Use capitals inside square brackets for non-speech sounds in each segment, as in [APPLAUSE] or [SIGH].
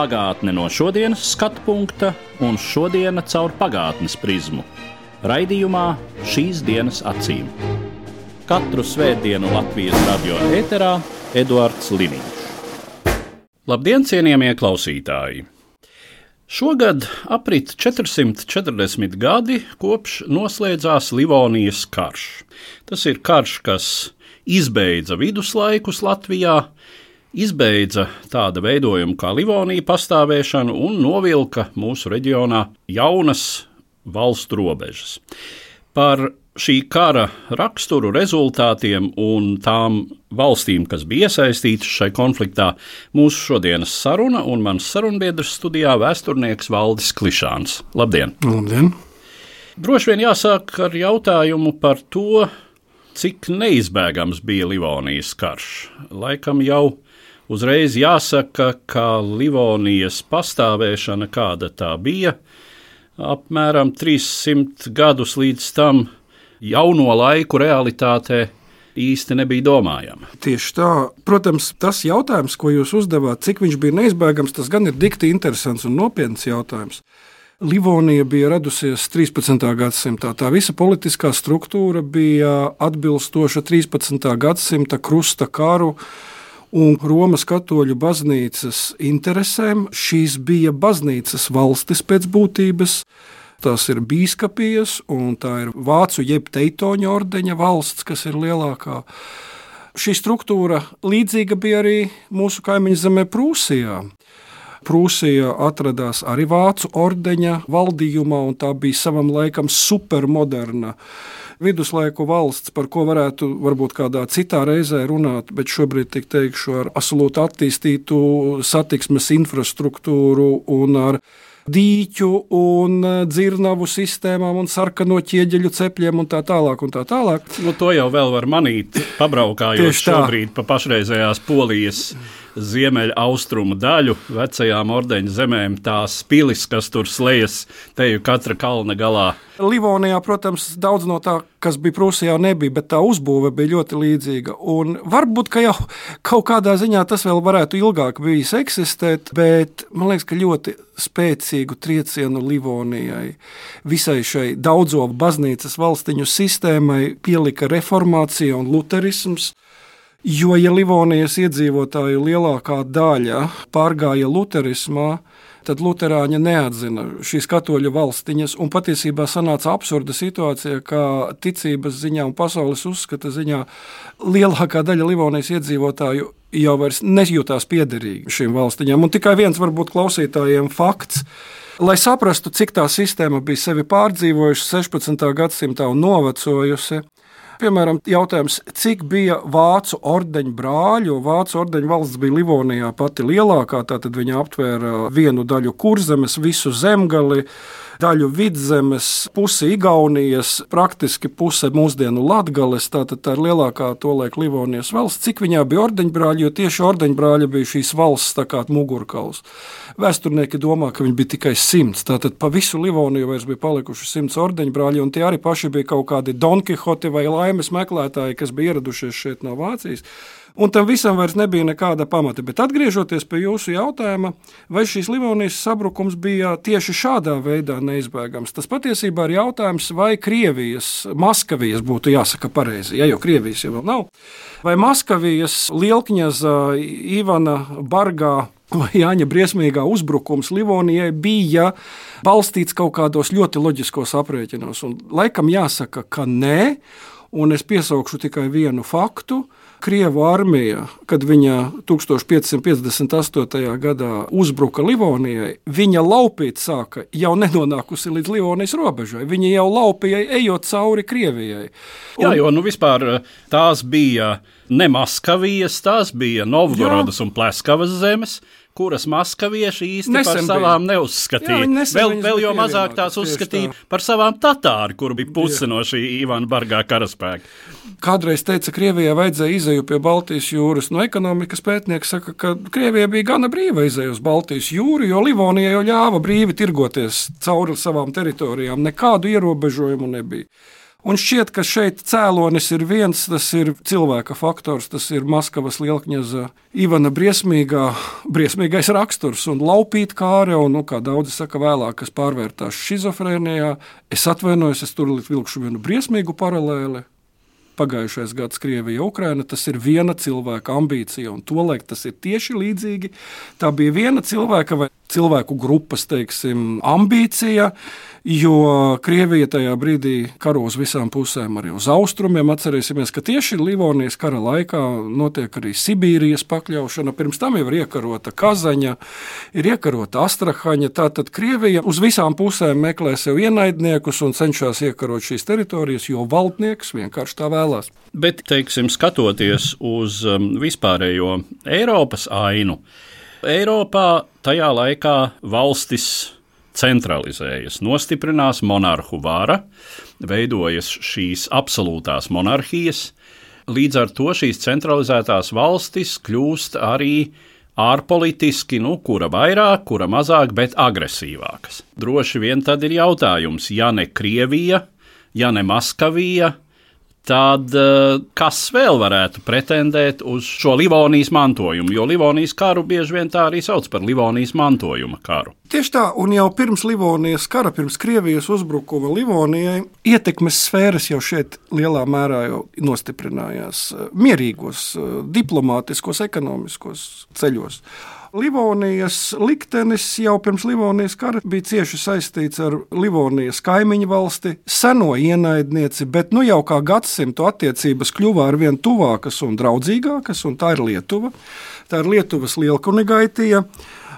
Pagātne no šodienas skatu punkta un šodienas caur pagātnes prizmu. Raidījumā šīs dienas acīm. Katru svētdienu Latvijas radio eterā Eduards Liniņš. Labdien, cienījamie klausītāji! Šogad aprit 440 gadi kopš noslēdzās Livonijas karš. Tas ir karš, kas izbeidza viduslaikus Latvijā, izbeidza tāda veidojuma kā Livonija pastāvēšanu un novilka mūsu reģionā jaunas valstu robežas. Par šī kara raksturu, rezultātiem un tām valstīm, kas bija iesaistītas šai konfliktā, mūsu šodienas saruna un mans sarunbiedrs studijā - vēsturnieks Valdis Klišāns. Labdien! Labdien! Droši vien jāsāk ar jautājumu par to, cik neizbēgams bija Livonijas karš. Laikam jau uzreiz jāsaka, ka Livonijas pastāvēšana, kāda tā bija, apmēram 300 gadus līdz tam jauno laiku realitātē īsti nebija domājama. Tieši tā. Protams, tas jautājums, ko jūs uzdevāt, cik viņš bija neizbēgams, tas gan ir dikti interesants un nopietns jautājums. Livonija bija radusies 13. gadsimtā. Tā visa politiskā struktūra bija atbilstoša 13. gadsimta krusta karu un Romas katoļu baznīcas interesēm. Šīs bija baznīcas valstis pēc būtības. Tās ir biskupijas, un tā ir vācu jeb teitoņa ordeņa valsts, kas ir lielākā. Šī struktūra līdzīga bija arī mūsu kaimiņu zemē Prūsijā. Prūsija atradās arī vācu ordeņa valdījumā, un tā bija savam laikam supermoderna viduslaiku valsts, par ko varētu varbūt kādā citā reizē runāt, bet šobrīd tik teikšu ar absolūti attīstītu satiksmes infrastruktūru un ar dīķu un dzirnavu sistēmām un sarkano ķieģeļu cepļiem un tā tālāk. Un tā tālāk. Nu, to jau vēl var manīt, pabraukājot šobrīd pa pašreizējās polijas ziemeļaustrumu daļu, vecajām ordeņa zemēm, tās pilis, kas tur slēdzas, te jau katra kalna galā. Livonijā, protams, daudz no tā, kas bija Prūsijā, nebija, bet tā uzbūve bija ļoti līdzīga. Un varbūt, ka jau kaut kādā ziņā tas vēl varētu ilgāk bijis eksistēt, bet man liekas, ka ļoti spēcīgu triecienu Livonijai, visai šai daudzo baznīcas valstiņu sistēmai pielika reformācija un luterisms. Jo, ja Livonijas iedzīvotāju lielākā daļa pārgāja luterismā, tad Lutāņi neatzina šīs katoļu valstiņas. Patiesībā sanāca absurda situācija, ka ticības ziņā un pasaules uzskata ziņā lielākā daļa Livonijas iedzīvotāju jau nejūtās piederīgi šīm valstiņām. Un tikai viens varbūt klausītājiem fakts. Lai saprastu, cik tā sistēma bija sevi pārdzīvojusi 16. gadsimtā un novecojusi, Piemēram, jautājums, cik bija vācu ordeņu brāļu? Vācu ordeņu valsts bija Livonijā pati lielākā, tātad viņa aptvēra vienu daļu kurzemes, visu zemgali, daļu vidzemes, pusi Igaunijas, praktiski puse mūsdienu Latgales. Tātad tā ir lielākā tolaik Livonijas valsts. Cik viņā bija ordeņbrāļi, jo tieši ordeņbrāļi bija šīs valsts mugurkauls. Vēsturnieki domā, ka viņi bija tikai simts. Tātad pa visu Livoniju vairs bija palikuši simts ordeņbrāļi, un tie arī paši bija kaut kādi Don Quixote vai laimes meklētāji, kas bija ieradušies šeit no Vācijas. Un tam visam vairs nebija nekāda pamata. Bet atgriežoties pie jūsu jautājuma, vai šīs Livonijas sabrukums bija tieši šādā veidā neizbēgams, tas patiesībā ir jautājums, vai Krievijas, Maskavijas būtu jāsaka pareizi, ja jau Krievijas jau nav. Vai Maskavijas lielkņaza Ivana Bargā Jāņa briesmīgā uzbrukums Livonijai bija balstīts kaut kādos ļoti loģiskos aprēķinos. Un laikam jāsaka, ka nē, un es piesaukšu tikai vienu faktu. Krievu armija, kad viņa 1558. gadā uzbruka Livonijai, viņa laupīt sāka jau nenonākusi līdz Livonijas robežai. Viņa jau laupīja, ejot cauri Krievijai. Un... Jā, jo nu, vispār tās bija ne Maskavijas, tās bija Novgorodas un Pleskavas zemes, kuras maskavieši īsti Nesen par bija. savām Jā, neuzskatīja. viņi nesen vēl, vēl bija mazāk tās uzskatīja tā. par savām tatāri, kur bija puse no šī Ivana Bargā karaspēka. Kādreiz teica, Krievijai vajadzēja izēju pie Baltijas jūras. No ekonomikas pētnieks saka, ka Krievija bija gana brīva izēja uz Baltijas jūru, jo Livonija jau ļāva brīvi tirgoties cauri savām teritorijām. Nekādu ierobežojumu nebija. Un šķiet, ka šeit cēlonis ir viens, tas ir cilvēka faktors, tas ir Maskavas lielkņaza Ivana briesmīgā, briesmīgais raksturs un laupīt kāre, un, nu, kā daudzi saka, vēlāk, kas pārvērtās šizofrēnijā. Es atvainojos, es tur vilkšu vienu briesmīgu paralēli. Pagājušais gads Krievija, Ukraina, tas ir viena cilvēka ambīcija, un tolaik tas ir tieši līdzīgi. Tā bija viena cilvēka vai cilvēku grupas, teiksim, ambīcija, jo Krievija tajā brīdī karo uz visām pusēm, arī uz austrumiem. Atcerēsimies, ka tieši Livonijas kara laikā notiek arī Sibīrijas pakļaušana. Pirms tam jau ir iekarota Kazaņa, ir iekarota Astrahaņa. Tātad Krievija uz visām pusēm meklē sev ienaidniekus un cenšas iekarot šīs teritorijas, jo valdnieks vienkārši tā vēlās. Bet, teiksim, skatoties uz um, vispārējo Eiropas ainu, Eiropā tajā laikā valstis centralizējas, nostiprinās monarhu vara, veidojas šīs absolūtās monarhijas. Līdz ar to šīs centralizētās valstis kļūst arī ārpolitiski, nu, kura vairāk, kura mazāk, bet agresīvākas. Droši vien tad ir jautājums, ja ne Krievija, ja ne Maskavija, tad eh, kas vēl varētu pretendēt uz šo Livonijas mantojumu? Jo Livonijas karu bieži vien tā arī sauc par Livonijas mantojuma karu. Tieši tā, un jau pirms Livonijas kara, pirms Krievijas uzbrukuma Livonijai, ietekmes sfēras jau šeit lielā mērā nostiprinājās eh, mierīgos, eh, diplomātiskos, ekonomiskos ceļos. Livonijas liktenis jau pirms Livonijas kara bija cieši saistīts ar Livonijas kaimiņu valsti, seno ienaidnieci, bet nu jau kā gadsimtu attiecības kļuva ar vien tuvākas un draudzīgākas, un tā ir Lietuva. Tā ir Lietuvas lielkunigaitija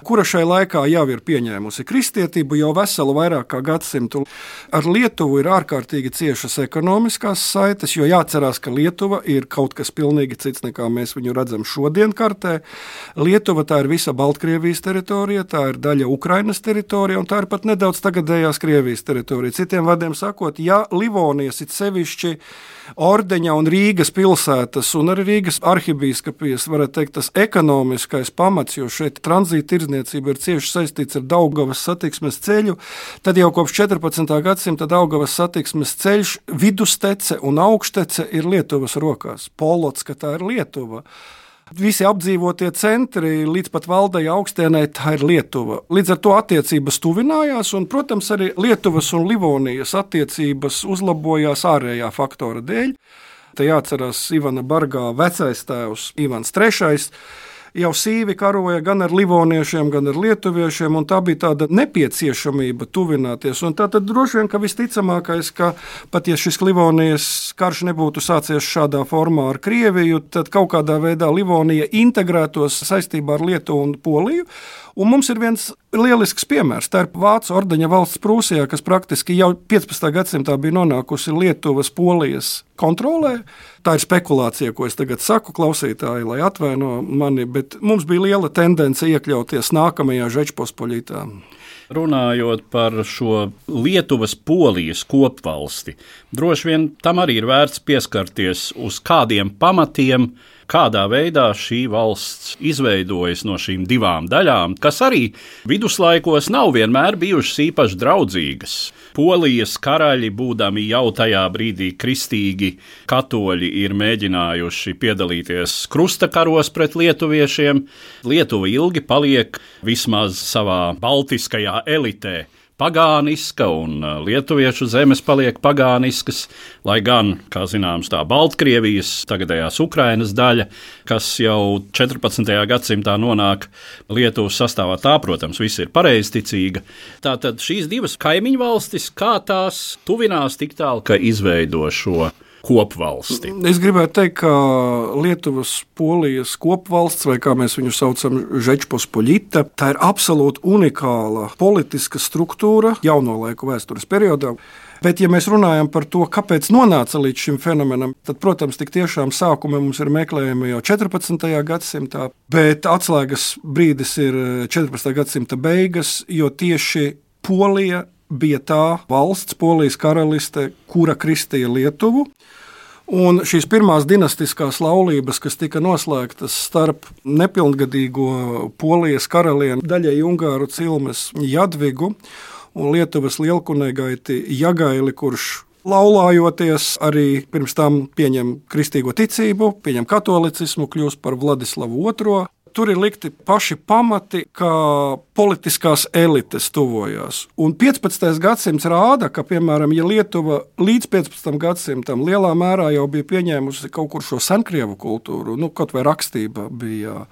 kura šai laikā jau ir pieņēmusi kristietību jau veselu vairāk kā gadsimtu. Ar Lietuvu ir ārkārtīgi ciešas ekonomiskās saites, jo jāatcerās, ka Lietuva ir kaut kas pilnīgi cits nekā mēs viņu redzam šodien kartē. Lietuva tā ir visa Baltkrievijas teritorija, tā ir daļa Ukrainas teritorija un tā ir pat nedaudz tagadējās Krievijas teritorija. Citiem vārdiem sakot, ja Livonijas ir sevišķi Ordeņa un Rīgas pilsētas, un arī Rīgas arhibīskapijas, varētu teikt, tas ekonomiskais pamats, jo šeit tranzīta tirdzniecība ir cieši saistīts ar Daugavas satiksmes ceļu, tad jau kopš 14. gadsimta Daugavas satiksmes ceļš vidustece un augštece ir Lietuvas rokās. Polots, ka tā ir Lietuva. Visi apdzīvotie centri līdz pat valdai augstienai, tā ir Lietuva. Līdz ar to attiecības tuvinājās, un, protams, arī Lietuvas un Livonijas attiecības uzlabojās ārējā faktora dēļ. Te jāatcerās Ivana Bargā vecais tēvs Ivans III jau sīvi karoja gan ar livoniešiem, gan ar lietuviešiem, un tā bija tāda nepieciešamība tuvināties. Un tā tad droši vien, ka visticamākais, ka pat ja šis Livonijas karš nebūtu sācies šādā formā ar Krieviju, tad kaut kādā veidā Livonija integrētos saistībā ar Lietuvu un Poliju. Un mums ir viens lielisks piemērs. Tā ir Vācu ordeņa valsts Prūsijā, kas praktiski jau 15. gadsimtā bija nonākusi Lietuvas, Polijas kontrolē. Tā ir spekulācija, ko es tagad saku klausītāji, lai atvaino mani, bet mums bija liela tendence iekļauties nākamajā Žečpospoļītā. Runājot par šo Lietuvas polijas kopvalsti, droši vien tam arī ir vērts pieskarties uz kādiem pamatiem, kādā veidā šī valsts izveidojas no šīm divām daļām, kas arī viduslaikos nav vienmēr bijušas īpaši draudzīgas. Polijas karaļi, būdami jau tajā brīdī kristīgi katoļi, ir mēģinājuši piedalīties krustakaros pret lietuviešiem. Lietuva ilgi paliek vismaz savā baltiskajā elitē pagāniska, un lietuviešu zemes paliek pagāniskas, lai gan, kā zināms, tā Baltkrievijas, tagadējās Ukrainas daļa, kas jau 14. gadsimtā nonāk Lietuvas sastāvā, tā, protams, viss ir pareizticīga. Tātad šīs divas kaimiņu valstis, kā tās tuvinās tik tālu, ka izveido šo kopvalsti. Es gribētu teikt, ka Lietuvas, Polijas kopvalsts, vai kā mēs viņu saucam, Žečpospoļita, tā ir absolūti unikāla politiska struktūra jauno laiku vēstures periodā. Bet, ja mēs runājam par to, kāpēc nonāca līdz šim fenomenam, tad, protams, tik tiešām sākumi mums ir meklējami jau 14. gadsimtā, bet atslēgas brīdis ir 14. gadsimta beigas, jo tieši Polija bija tā valsts, Polijas karaliste, kura kristīja Lietuvu. Un šīs pirmās dinastiskās laulības, kas tika noslēgtas starp nepilngadīgo polijas karalieni, daļai Ungāru cilmes Jadvigu un Lietuvas lielkunēgaiti Jagaili, kurš laulājoties arī pirms tam pieņem kristīgo ticību, pieņem katolicismu, kļūst par Vladislavu II tur ir likti paši pamati, kā politiskās elites tuvojās. Un 15. gadsimts rāda, ka, piemēram, ja Lietuva līdz 15. gadsimtam lielā mērā jau bija pieņēmusi kaut kur šo senkrievu kultūru, nu, kaut vai rakstība bija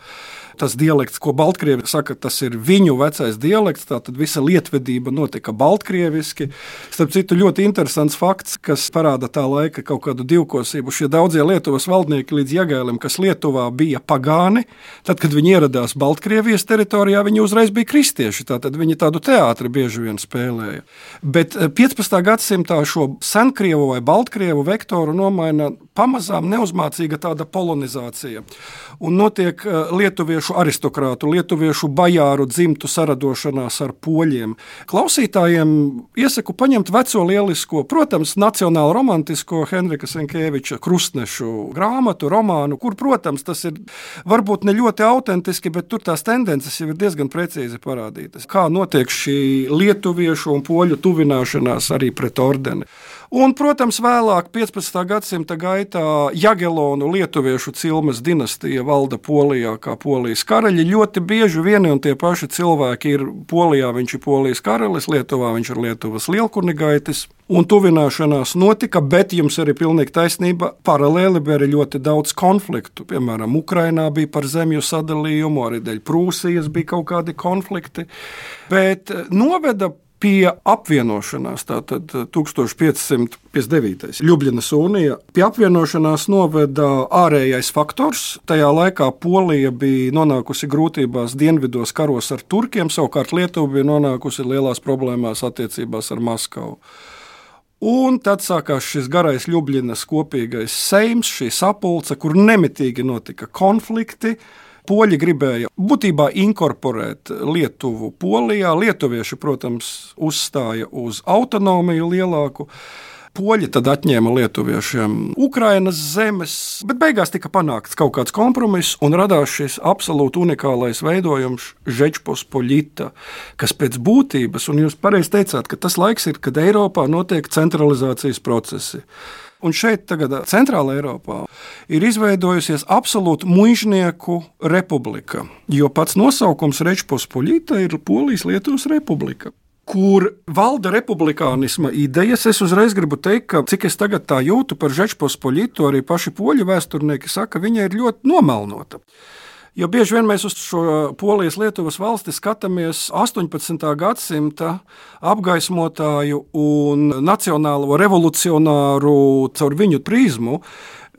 tas dialekts, ko Baltkrievi saka, tas ir viņu vecais dialekts. Tātad visa lietvedība notika baltkrieviski. Starp citu, ļoti interesants fakts, kas parāda tā laika kaut kādu divkosību. Šie daudzie Lietuvas valdnieki līdz Jagēlim, kas Lietuvā bija pagāni, tad, kad viņi ieradās Baltkrievijas teritorijā, viņi uzreiz bija kristieši. Tātad viņi tādu teātri bieži vien spēlēja. Bet 15. Eh, gadsimtā šo senkrievu vai baltkrievu vektoru nomaina pamazām neuzmācīga tāda polonizācija. Un notiek eh, lietuviešu lietuviešu aristokrātu, lietuviešu bajāru dzimtu saradošanās ar poļiem. Klausītājiem iesaku paņemt veco lielisko, protams, nacionālu romantisko Henrika Senkēviča krustnešu grāmatu, romānu, kur, protams, tas ir varbūt ne ļoti autentiski, bet tur tās tendences jau ir diezgan precīzi parādītas. Kā notiek šī lietuviešu un poļu tuvināšanās arī pret ordeni. Un, protams, vēlāk, 15. gadsimta gaitā, Jagelonu lietuviešu cilmes dinastija valda Polijā kā polijas karaļi. Ļoti bieži vieni un tie paši cilvēki ir Polijā, viņš ir polijas karalis, Lietuvā viņš ir Lietuvas lielkunigaitis. Un tuvināšanās notika, bet jums arī pilnīgi taisnība. Paralēli bija arī ļoti daudz konfliktu. Piemēram, Ukrainā bija par zemju sadalījumu, arī dēļ Prūsijas bija kaut kādi konflikti. Bet noveda pie apvienošanās, tātad 1559. Ljubljanas unija. Pie apvienošanās noveda ārējais faktors. Tajā laikā Polija bija nonākusi grūtībās dienvidos karos ar turkiem, savukārt Lietuva bija nonākusi lielās problēmās attiecībās ar Maskavu. Un tad sākās šis garais Ljubljanas kopīgais seims, šī sapulce, kur nemitīgi notika konflikti. Poļi gribēja būtībā inkorporēt Lietuvu Polijā. Lietuvieši, protams, uzstāja uz autonomiju lielāku. Poļi tad atņēma lietuviešiem Ukrainas zemes, bet beigās tika panākts kaut kāds kompromiss un radās šis absolūti unikālais veidojums, Žečpospoļita, kas pēc būtības, un jūs pareizi teicāt, ka tas laiks ir, kad Eiropā notiek centralizācijas procesi. Un šeit, tagad, Centrālajā Eiropā, ir izveidojusies absolūti mužnieku republika. Jo pats nosaukums Rečpospoļīta ir Polijas Lietuvas republika kur valda republikānisma idejas. Es uzreiz gribu teikt, ka cik es tagad tā jūtu par Žečpospoļītu, arī paši poļu vēsturnieki saka, viņa ir ļoti nomelnota. Jo bieži vien mēs uz šo Polijas-Lietuvas valsti skatāmies 18. gadsimta apgaismotāju un nacionālo revolucionāru caur viņu prizmu.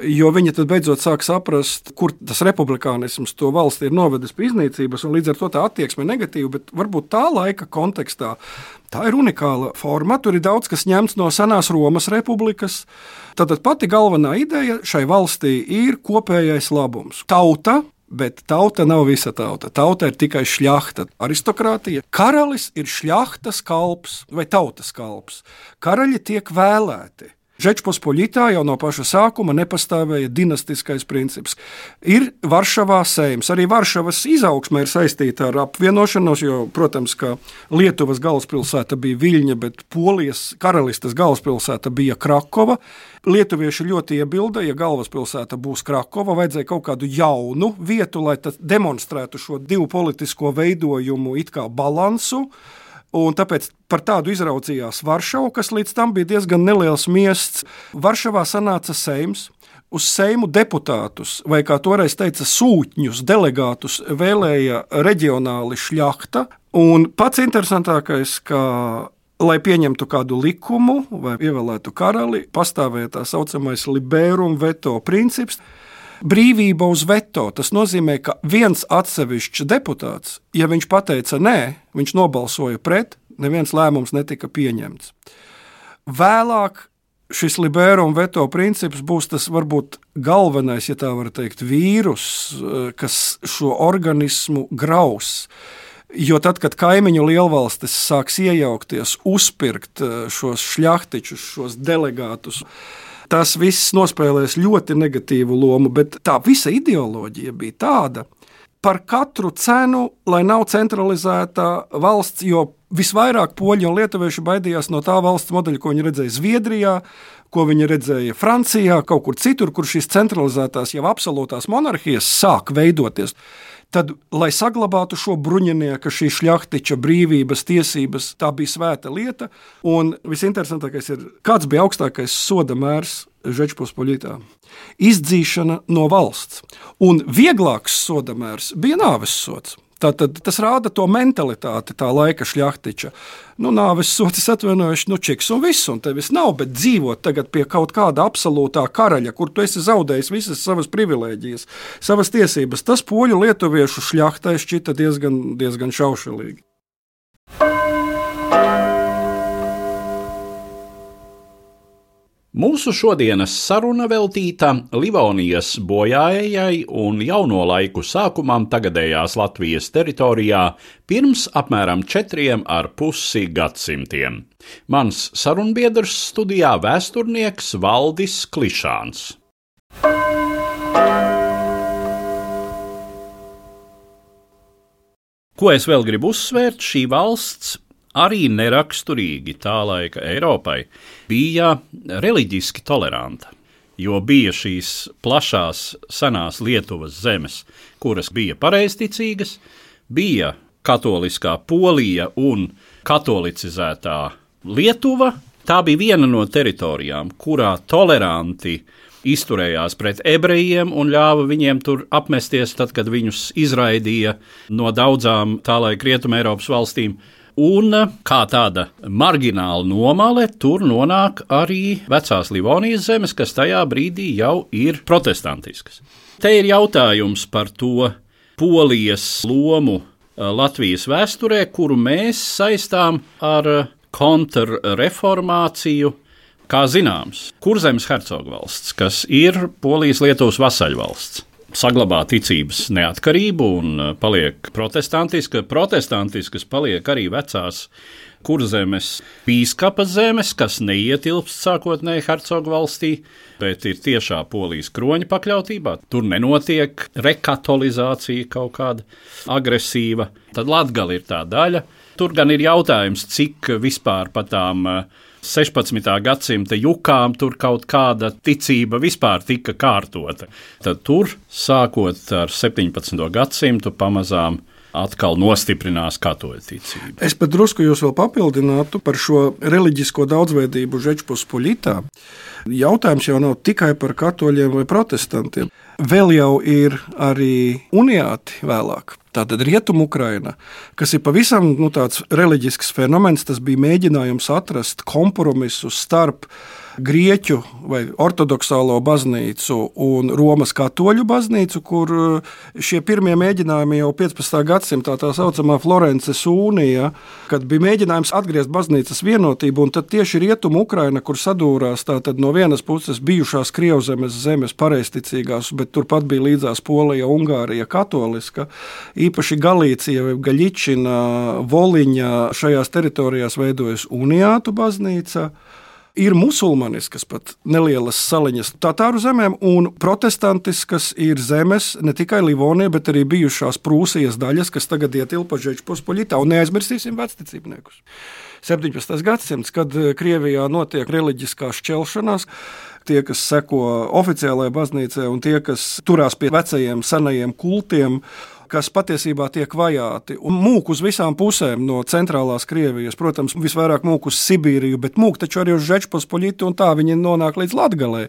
Jo viņi tad beidzot sāk saprast, kur tas republikānisms to valsti ir novedis pie iznīcības, un līdz ar to tā attieksme ir negatīva. Bet varbūt tā laika kontekstā tā ir unikāla forma. Tur ir daudz kas ņemts no senās Romas republikas. Tad pati galvenā ideja šai valstī ir kopējais labums. Tauta Bet tauta nav visa tauta. Tauta ir tikai šļahta, aristokrātija. Karalis ir šļahtas kalps vai tautas kalps. Karaļi tiek vēlēti. Žečpospoļitā jau no paša sākuma nepastāvēja dinastiskais princips. Ir Varšavā sējums. Arī Varšavas izaugsme ir saistīta ar apvienošanos, jo, protams, ka Lietuvas galvaspilsēta bija Viļņa, bet Polijas karalistes galvaspilsēta bija Krakova. Lietuvieši ļoti iebilda, ja galvaspilsēta būs Krakova, vajadzēja kaut kādu jaunu vietu, lai demonstrētu šo divu politisko veidojumu it kā balansu. Un tāpēc par tādu izraudzījās Varšava, kas līdz tam bija diezgan neliels miests. Varšavā sanāca Seims. Uz Seimu deputātus, vai kā toreiz teica, sūtņus, delegātus vēlēja reģionāli šļakta. Un pats interesantākais, ka lai pieņemtu kādu likumu vai ievēlētu karali, pastāvēja tā saucamais liberum veto princips. Brīvība uz veto. Tas nozīmē, ka viens atsevišķs deputāts, ja viņš pateica nē, viņš nobalsoja pret, neviens lēmums netika pieņemts. Vēlāk šis liberum veto princips būs tas varbūt galvenais, ja tā var teikt, vīrus, kas šo organismu graus. Jo tad, kad kaimiņu lielvalstis sāks iejaukties, uzpirkt šos šļaktiķus, šos delegātus, tas viss nospēlēs ļoti negatīvu lomu, bet tā visa ideoloģija bija tāda. Par katru cenu, lai nav centralizēta valsts, jo visvairāk poļi un lietuvieši baidījās no tā valsts modeļa, ko viņi redzēja Zviedrijā, ko viņi redzēja Francijā, kaut kur citur, kur šīs centralizētās, jau absolūtās monarhijas sāk veidoties tad, lai saglabātu šo bruņinieku, šī šļaktiča brīvības, tiesības, tā bija svēta lieta. Un visinteresantākais ir, kāds bija augstākais soda mērs Žečpospoļitā. Izdzīšana no valsts. Un vieglāks soda mērs bija nāves sods. Tātad tas rāda to mentalitāti, tā laika šļaktiča. Nu, nāves sotis atvainojuši, nu, čiks un viss, un tevis nav, bet dzīvot tagad pie kaut kāda absolūtā karaļa, kur tu esi zaudējis visas savas privilēģijas, savas tiesības. Tas poļu lietuviešu šļaktai šķita diezgan, diezgan šaušalīgi. Mūsu šodienas saruna veltīta Livonijas bojājai un jauno laiku sākumam tagadējās Latvijas teritorijā pirms apmēram četriem ar pusi gadsimtiem. Mans sarunbiedrs studijā vēsturnieks Valdis Klišāns. Ko es vēl gribu uzsvērt, šī valsts arī neraksturīgi tā laika Eiropai, bija reliģiski toleranta. Jo bija šīs plašās, senās Lietuvas zemes, kuras bija pareizticīgas, bija katoliskā Polija un katolicizētā Lietuva. Tā bija viena no teritorijām, kurā toleranti izturējās pret ebrejiem un ļāva viņiem tur apmesties, tad, kad viņus izraidīja no daudzām tā laika Rietumē Eiropas valstīm. Un kā tāda margināla nomale, tur nonāk arī vecās Livonijas zemes, kas tajā brīdī jau ir protestantiskas. Te ir jautājums par to polijas lomu eh, Latvijas vēsturē, kuru mēs saistām ar kontrreformāciju. Kā zināms, Kurzemes hercogvalsts, kas ir Polijas-Lietuvas vasaļvalsts, saglabā ticības neatkarību un uh, paliek protestantiska. Protestantiskas paliek arī vecās kurzemes pīskapa zemes, kas neietilpst sākotnēji hercogu valstī, bet ir tiešā polijas kroņa pakļautībā. Tur nenotiek rekatolizācija kaut kāda agresīva. Tad Latgala ir tā daļa. Tur gan ir jautājums, cik vispār par tām uh, 16. gadsimta jukām tur kaut kāda ticība vispār tika kārtota. Tad tur, sākot ar 17. gadsimtu, pamazām atkal nostiprinās katoļu ticību. Es pat drusku jūs vēl papildinātu par šo reliģisko daudzveidību Žečpospoļitā. Jautājums jau nav tikai par katoļiem vai protestantiem. Vēl jau ir arī uniāti vēlāk. Tātad Rietumukraina, kas ir pavisam nu, tāds reliģisks fenomens, tas bija mēģinājums atrast kompromisu starp grieķu vai ortodoksālo baznīcu un Romas katoļu baznīcu, kur eh, šie pirmie mēģinājumi jau 15. gadsimtā, tā saucamā Florences unija, kad bija mēģinājums atgriezt baznīcas vienotību, un tad tieši rietumu Ukraina, kur sadūrās no vienas puses bijušās Krievzemes zemes pareizticīgās, bet turpat bija līdzās Polija, Ungārija, katoliska, īpaši Galīcija, Gaļičina, Voliņa šajās teritorijās veidojas uniātu baznīca ir musulmaniskas, pat nelielas saliņas Tatāru zemēm, un protestantiskas ir zemes ne tikai Livonija, bet arī bijušās Prūsijas daļas, kas tagad ietilpa Žečpospoļitā, un neaizmirsīsim vecticībniekus. 17. gadsimts, kad eh, Krievijā notiek reliģiskā šķelšanās, tie, kas seko oficiālajai baznīcai, un tie, kas turās pie vecajiem, senajiem kultiem, kas patiesībā tiek vajāti un mūk uz visām pusēm no centrālās Krievijas. Protams, visvairāk mūk uz Sibīriju, bet mūk taču arī uz Žečpospoļitu, un tā viņi nonāk līdz Latgalē.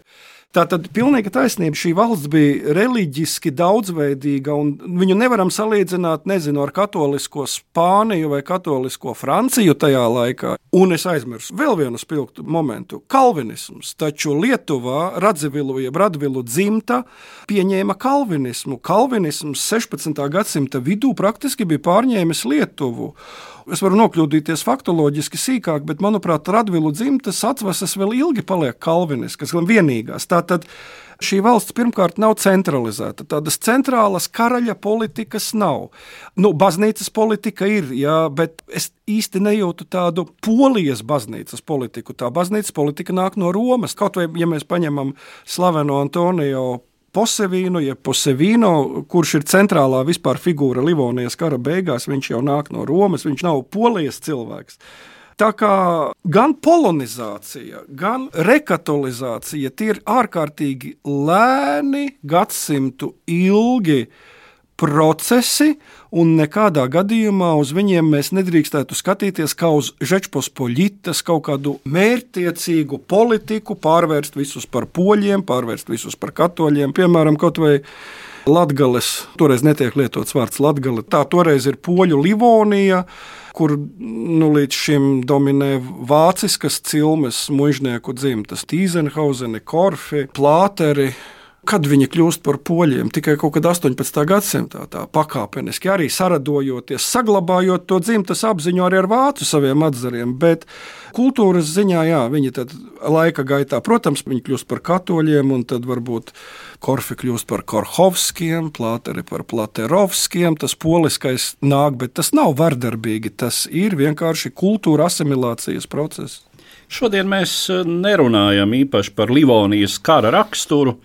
Tā tad pilnīga taisnība. Šī valsts bija reliģiski daudzveidīga, un viņu nevaram salīdzināt nezinu, ar katolisko Spāniju vai katolisko Franciju tajā laikā. Un es aizmirsu vēl vienu spilgtu momentu - kalvinisms. Taču Lietuvā Radzevilu jeb Radvilu dzimta pieņēma kalvinismu. Kalvinisms 16. gadsimta vidū praktiski bija pārņēmis Lietuvu. Es varu nokļūdīties faktoloģiski sīkāk, bet, manuprāt, Radvilu dzimtas atvases vēl ilgi paliek kalviniskas, gan vienīgās. Tātad šī valsts pirmkārt nav centralizēta. Tādas centrālas karaļa politikas nav. Nu, baznīcas politika ir, jā, bet es īsti nejūtu tādu polijas baznīcas politiku. Tā baznīcas politika nāk no Romas. Kaut vai, ja mēs paņemam slaveno Antoniju Posevīnu, jeb Posevīno, kurš ir centrālā vispār figūra Livonijas kara beigās, viņš jau nāk no Romas, viņš nav polijas cilvēks. Tā kā gan polonizācija, gan rekatolizācija tie ir ārkārtīgi lēni, gadsimtu ilgi procesi, un nekādā gadījumā uz viņiem mēs nedrīkstētu skatīties kā uz žečpospoļitas kaut kādu mērķtiecīgu politiku, pārvērst visus par poļiem, pārvērst visus par katoļiem, piemēram, kaut vai Latgales, toreiz netiek lietots vārds Latgale, tā toreiz ir poļu Livonija, kur nu, līdz šim dominē vāciskas cilmes, mužnieku dzimtas, Tīzenhauzeni, Korfi, Plāteri, Kad viņi kļūst par poļiem? Tikai kaut kad 18. gadsimtā, tā pakāpeniski arī saradojoties, saglabājot to dzimtas apziņu arī ar vācu saviem atzariem. Bet kultūras ziņā, jā, viņi tad laika gaitā, protams, viņi kļūst par katoļiem, un tad varbūt Korfi kļūst par Korhovskiem, Plāteri par Platerovskiem. Tas poliskais nāk, bet tas nav vardarbīgi. Tas ir vienkārši kultūra asimilācijas process. Šodien mēs nerunājam īpaši par Livonijas kara raksturu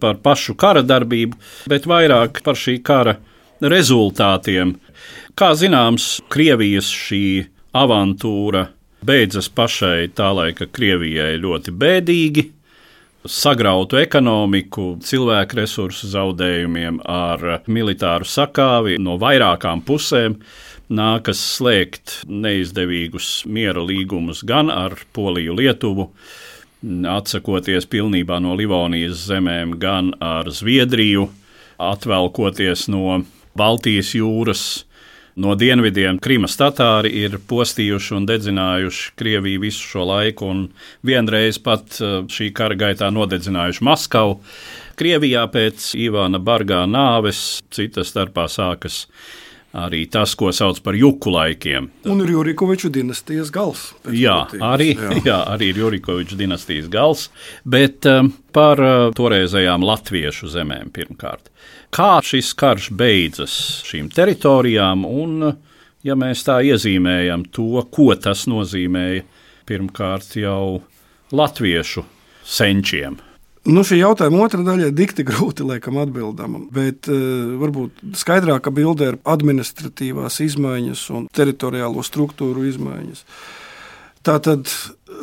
par pašu kara darbību, bet vairāk par šī kara rezultātiem. Kā zināms, Krievijas šī avantūra beidzas pašai tā laika Krievijai ļoti bēdīgi. Sagrautu ekonomiku, cilvēku resursu zaudējumiem, ar militāru sakāvi no vairākām pusēm nākas slēgt neizdevīgus miera līgumus gan ar Poliju, Lietuvu, atsakoties pilnībā no Livonijas zemēm, gan ar Zviedriju, atvelkoties no Baltijas jūras. No dienvidiem Krimas tatāri ir postījuši un dedzinājuši Krieviju visu šo laiku, un vienreiz pat eh, šī kara gaitā nodedzinājuši Maskavu. Krievijā pēc Ivāna Bargā nāves cita starpā sākas arī tas, ko sauc par juku laikiem. Un ir Jurikoviču dinastijas gals. [LAUGHS] Jā, arī, jā. jā, arī ir Jurikoviču dinastijas gals, bet um, par uh, toreizējām latviešu zemēm pirmkārt. Kā šis karš beidzas šīm teritorijām, un, ja mēs tā iezīmējam to, ko tas nozīmēja pirmkārt jau latviešu senčiem. Nu, šī jautājuma otrā daļa ir dikti grūti laikam atbildama, bet uh, varbūt skaidrāka bilde ir administratīvās izmaiņas un teritoriālo struktūru izmaiņas. Tātad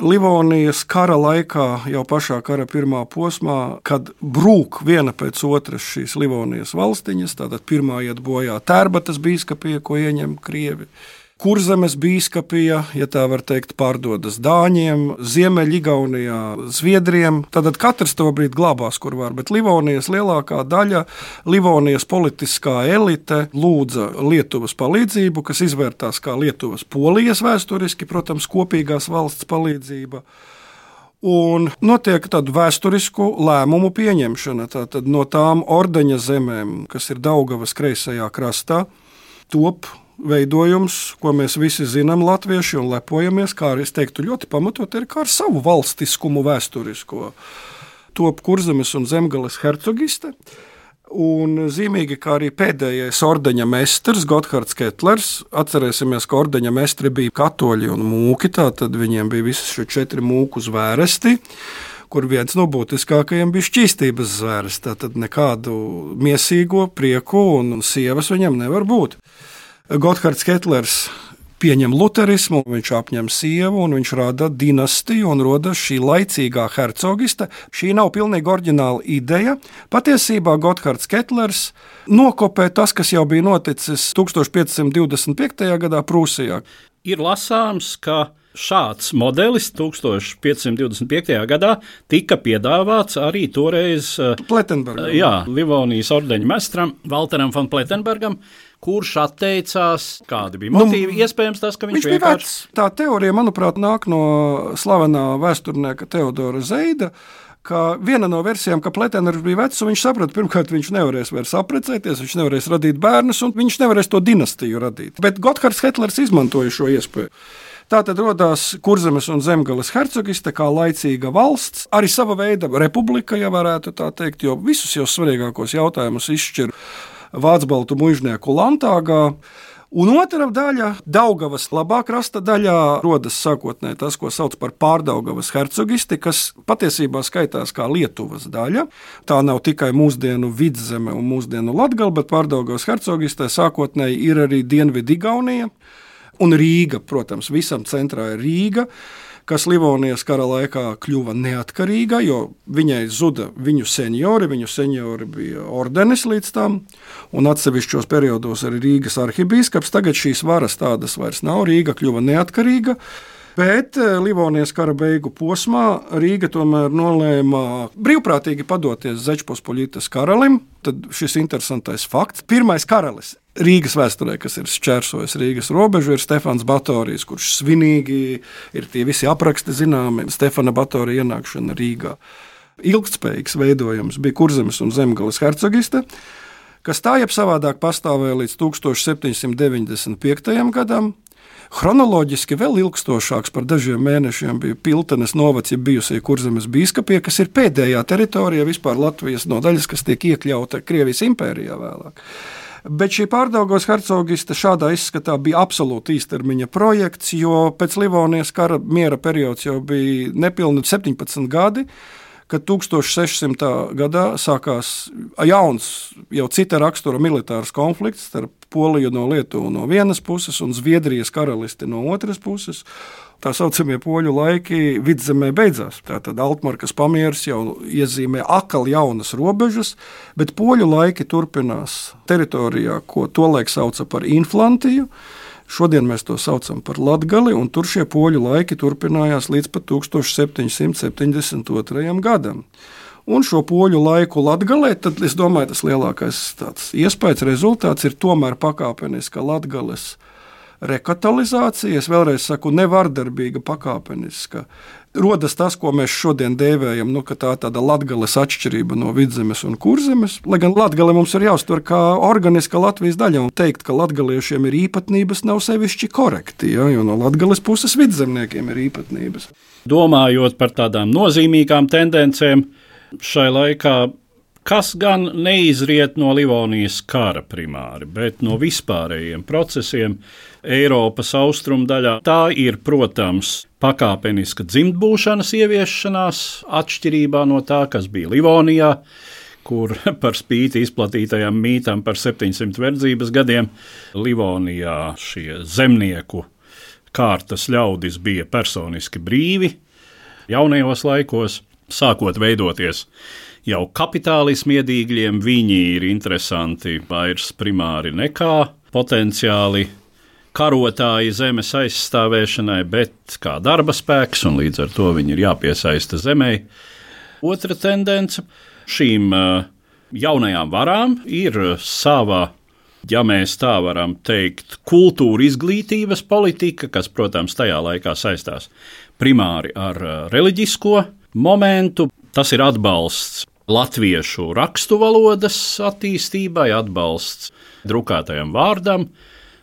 Livonijas kara laikā, jau pašā kara pirmā posmā, kad brūk viena pēc otras šīs Livonijas valstiņas, tātad pirmā iet bojā Tērbatas bīskapija, ko ieņem Krievi. Kurzemes biskupija, ja tā var teikt, pārdodas Dāņiem, Ziemeļgaunijā, Zviedriem. Tad katrs to brīdi glābās, kur var. Bet Livonijas lielākā daļa, Livonijas politiskā elite lūdza Lietuvas palīdzību, kas izvērtās kā Lietuvas polijas vēsturiski, protams, kopīgās valsts palīdzība. Un notiek tāda vēsturisku lēmumu pieņemšana. Tātad no tām ordeņa zemēm, kas ir Daugavas kreisajā krastā, top veidojums, ko mēs visi zinām, latvieši, un lepojamies, kā arī es teiktu, ļoti pamatot ir ar savu valstiskumu vēsturisko. Top kurzemes un zemgales hercogiste. Un zīmīgi, kā arī pēdējais ordeņa meistars, Gotthards Ketlers. Atcerēsimies, ka ordeņa meistri bija katoļi un mūki. Tad viņiem bija visi šie četri mūku zvērsti, kur viens no būtiskākajiem bija šķīstības zvērs. Tad nekādu miesīgo prieku un sievas viņam nevar būt. Gotthards Ketlers pieņem luterismu, viņš apņem sievu un viņš rada dinastiju un rodas šī laicīgā hercogiste. Šī nav pilnīgi oriģināla ideja. Patiesībā Gotthards Ketlers nokopē tas, kas jau bija noticis 1525. gadā Prūsijā. Ir lasāms, ka Šāds modelis 1525. gadā tika piedāvāts arī toreiz Pletenbergam. Jā, Livonijas ordeņa mestram Walteram von Pletenbergam, kurš atteicās, kādi bija motīvi. Nu, Iespējams, tas, ka viņš, viņš bija vienkārši... vecs. Tā teorija, manuprāt, nāk no slavenā vēsturnieka Teodora Zeida. Ka viena no versijām, ka Pleteners bija vecs, un viņš saprata, pirmkārt, viņš nevarēs vairs apprecēties, viņš nevarēs radīt bērnus, un viņš nevarēs to dinastiju radīt. Bet Gotthards Hitlers izmantoja šo iespēju. Tā tad radās Kurzemes un Zemgales hercogiste kā laicīga valsts, arī sava veida republika, ja varētu tā teikt, jo visus jau svarīgākos jautājumus izšķir Vācu mužnieku Lantāgā. Un otra daļa, Daugavas labā krasta daļā, rodas sākotnēji tas, ko sauc par pārdaugavas hercogisti, kas patiesībā skaitās kā Lietuvas daļa. Tā nav tikai mūsdienu vidzeme un mūsdienu latgala, bet pārdaugavas hercogistē sākotnēji ir arī Dienvidigaunija. Un Rīga, protams, visam centrā ir Rīga, kas Livonijas kara laikā kļuva neatkarīga, jo viņai zuda viņu seniori. Viņu seniori bija ordenis līdz tam, un atsevišķos periodos arī Rīgas arhibīskaps. Tagad šīs varas tādas vairs nav. Rīga kļuva neatkarīga. Bet eh, Livonijas kara beigu posmā Rīga tomēr nolēma brīvprātīgi padoties Zečpospoļītas karalim. Tad šis interesantais fakts. Pirmais karalis Rīgas vēsturē, kas ir šķērsojis Rīgas robežu, ir Stefans Batorijs, kurš svinīgi ir tie visi apraksti zināmi. Stefana Batorija ienākšana Rīgā. Ilgtspējīgs veidojums bija Kurzemes un Zemgales hercogiste, kas tā jeb savādāk pastāvēja līdz 1795. gadam. Chronoloģiski vēl ilgstošāks par dažiem mēnešiem bija Piltenes novads, ja bijusī Kurzemes biskupija, kas ir pēdējā teritorija vispār Latvijas nodaļas, kas tiek iekļauta Krievijas impērijā vēlāk. Bet šī pārdaugos hercogiste šādā izskatā bija absolūti īstermiņa projekts, jo pēc Livonijas kara miera periods jau bija nepilni 17 gadi kad 1600. gadā sākās jauns, jau cita rakstura militārs konflikts starp Poliju no Lietuvas no vienas puses un Zviedrijas karalisti no otras puses. Tā saucamie poļu laiki vidzemē beidzās. Tātad Altmarkas pamieris jau iezīmē atkal jaunas robežas, bet poļu laiki turpinās teritorijā, ko tolaik sauca par Inflantiju. Šodien mēs to saucam par Latviju, un tur šie poļu laiki turpinājās līdz 1772. gadam. Un šo poļu laiku Latvijā, tad es domāju, tas lielākais iespējas rezultāts ir tomēr pakāpeniska Latvijas rekatalizācija. Es vēlreiz saku, nevardarbīga, pakāpeniska. Rodas tas, ko mēs šodien dēvējam, nu, tā ir tāda latgales atšķirība no vidzemes un kurzemes. Lai gan latgale mums ir jāuztver kā organiska Latvijas daļa, un teikt, ka latgaliešiem ir īpatnības, nav sevišķi korekti, ja, jo no latgales puses vidzemniekiem ir īpatnības. Domājot par tādām nozīmīgām tendencēm, šai laikā, kas gan neizriet no Livonijas kara primāri, bet no vispārējiem procesiem Eiropas austrumu daļā. Tā ir, protams, pakāpeniska dzimtbūšanas ieviešanās, atšķirībā no tā, kas bija Livonijā kur [LAUGHS] par spīti izplatītajam mītam par 700 verdzības gadiem Livonijā šie zemnieku kārtas ļaudis bija personiski brīvi jaunajos laikos sākot veidoties jau kapitālismu iedīgļiem, viņi ir interesanti vairs primāri nekā potenciāli karotāji zemes aizstāvēšanai, bet kā darba spēks, un līdz ar to viņi ir jāpiesaista zemē. Otra tendence šīm jaunajām varām ir sava ja mēs tā varam teikt, kultūra izglītības politika, kas, protams, tajā laikā saistās primāri ar reliģisko momentu. Tas ir atbalsts latviešu rakstu valodas attīstībai, atbalsts drukātajam vārdam,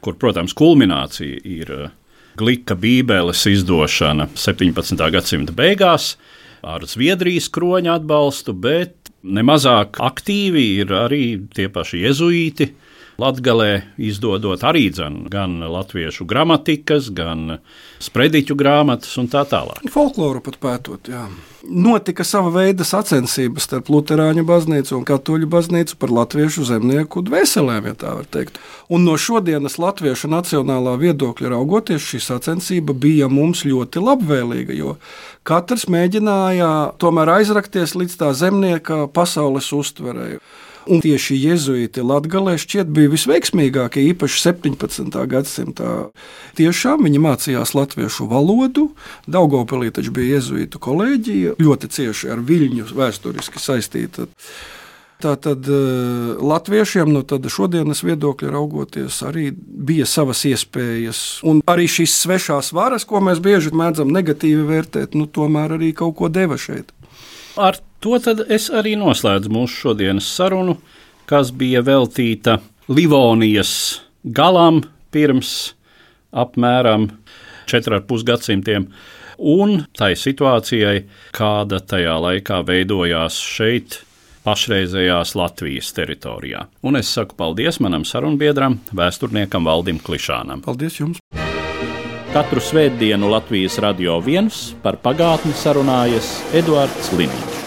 kur, protams, kulminācija ir eh, glika Bībeles izdošana 17. gadsimta beigās ar Zviedrijas kroņa atbalstu, bet nemazāk aktīvi ir arī tie paši jezuīti. Latvijā izdodot arī dzen, gan latviešu gramatikas, gan sprediķu grāmatas un tā tālāk. Folkloru pat pētot, jā notika sava veida sacensības starp Lutāņu baznīcu un Katoļu baznīcu par latviešu zemnieku dvēselēm, ja tā var teikt. Un no šodienas latviešu nacionālā viedokļa raugoties, šī sacensība bija mums ļoti labvēlīga, jo katrs mēģināja tomēr aizrakties līdz tā zemnieka pasaules uztverēju. Un tieši jēzuīti Latvijā šķiet bija visveiksmīgākie, īpaši 17. gadsimtā. Tiešām viņi mācījās latviešu valodu. Daugopilī taču bija jēzuītu kolēģija, ļoti cieši ar Viļņu vēsturiski saistīta. Tātad latviešiem no nu, šodienas viedokļa raugoties, arī bija savas iespējas. Un arī šīs svešās varas, ko mēs bieži mēdzam negatīvi vērtēt, nu, tomēr arī kaut ko deva šeit. Ar to es arī noslēdzu mūsu šodienas sarunu, kas bija veltīta Livonijas galam pirms apmēram 4,5 gadsimtiem. Un tai situācijai, kāda tajā laikā veidojās šeit, pašreizējās Latvijas teritorijā. Un es saku paldies manam sarunbiedram, vēsturniekam Valdim Klišānam. Paldies jums! Katru svētdienu Latvijas radio viens par pagātni sarunājas Eduards Liniņš.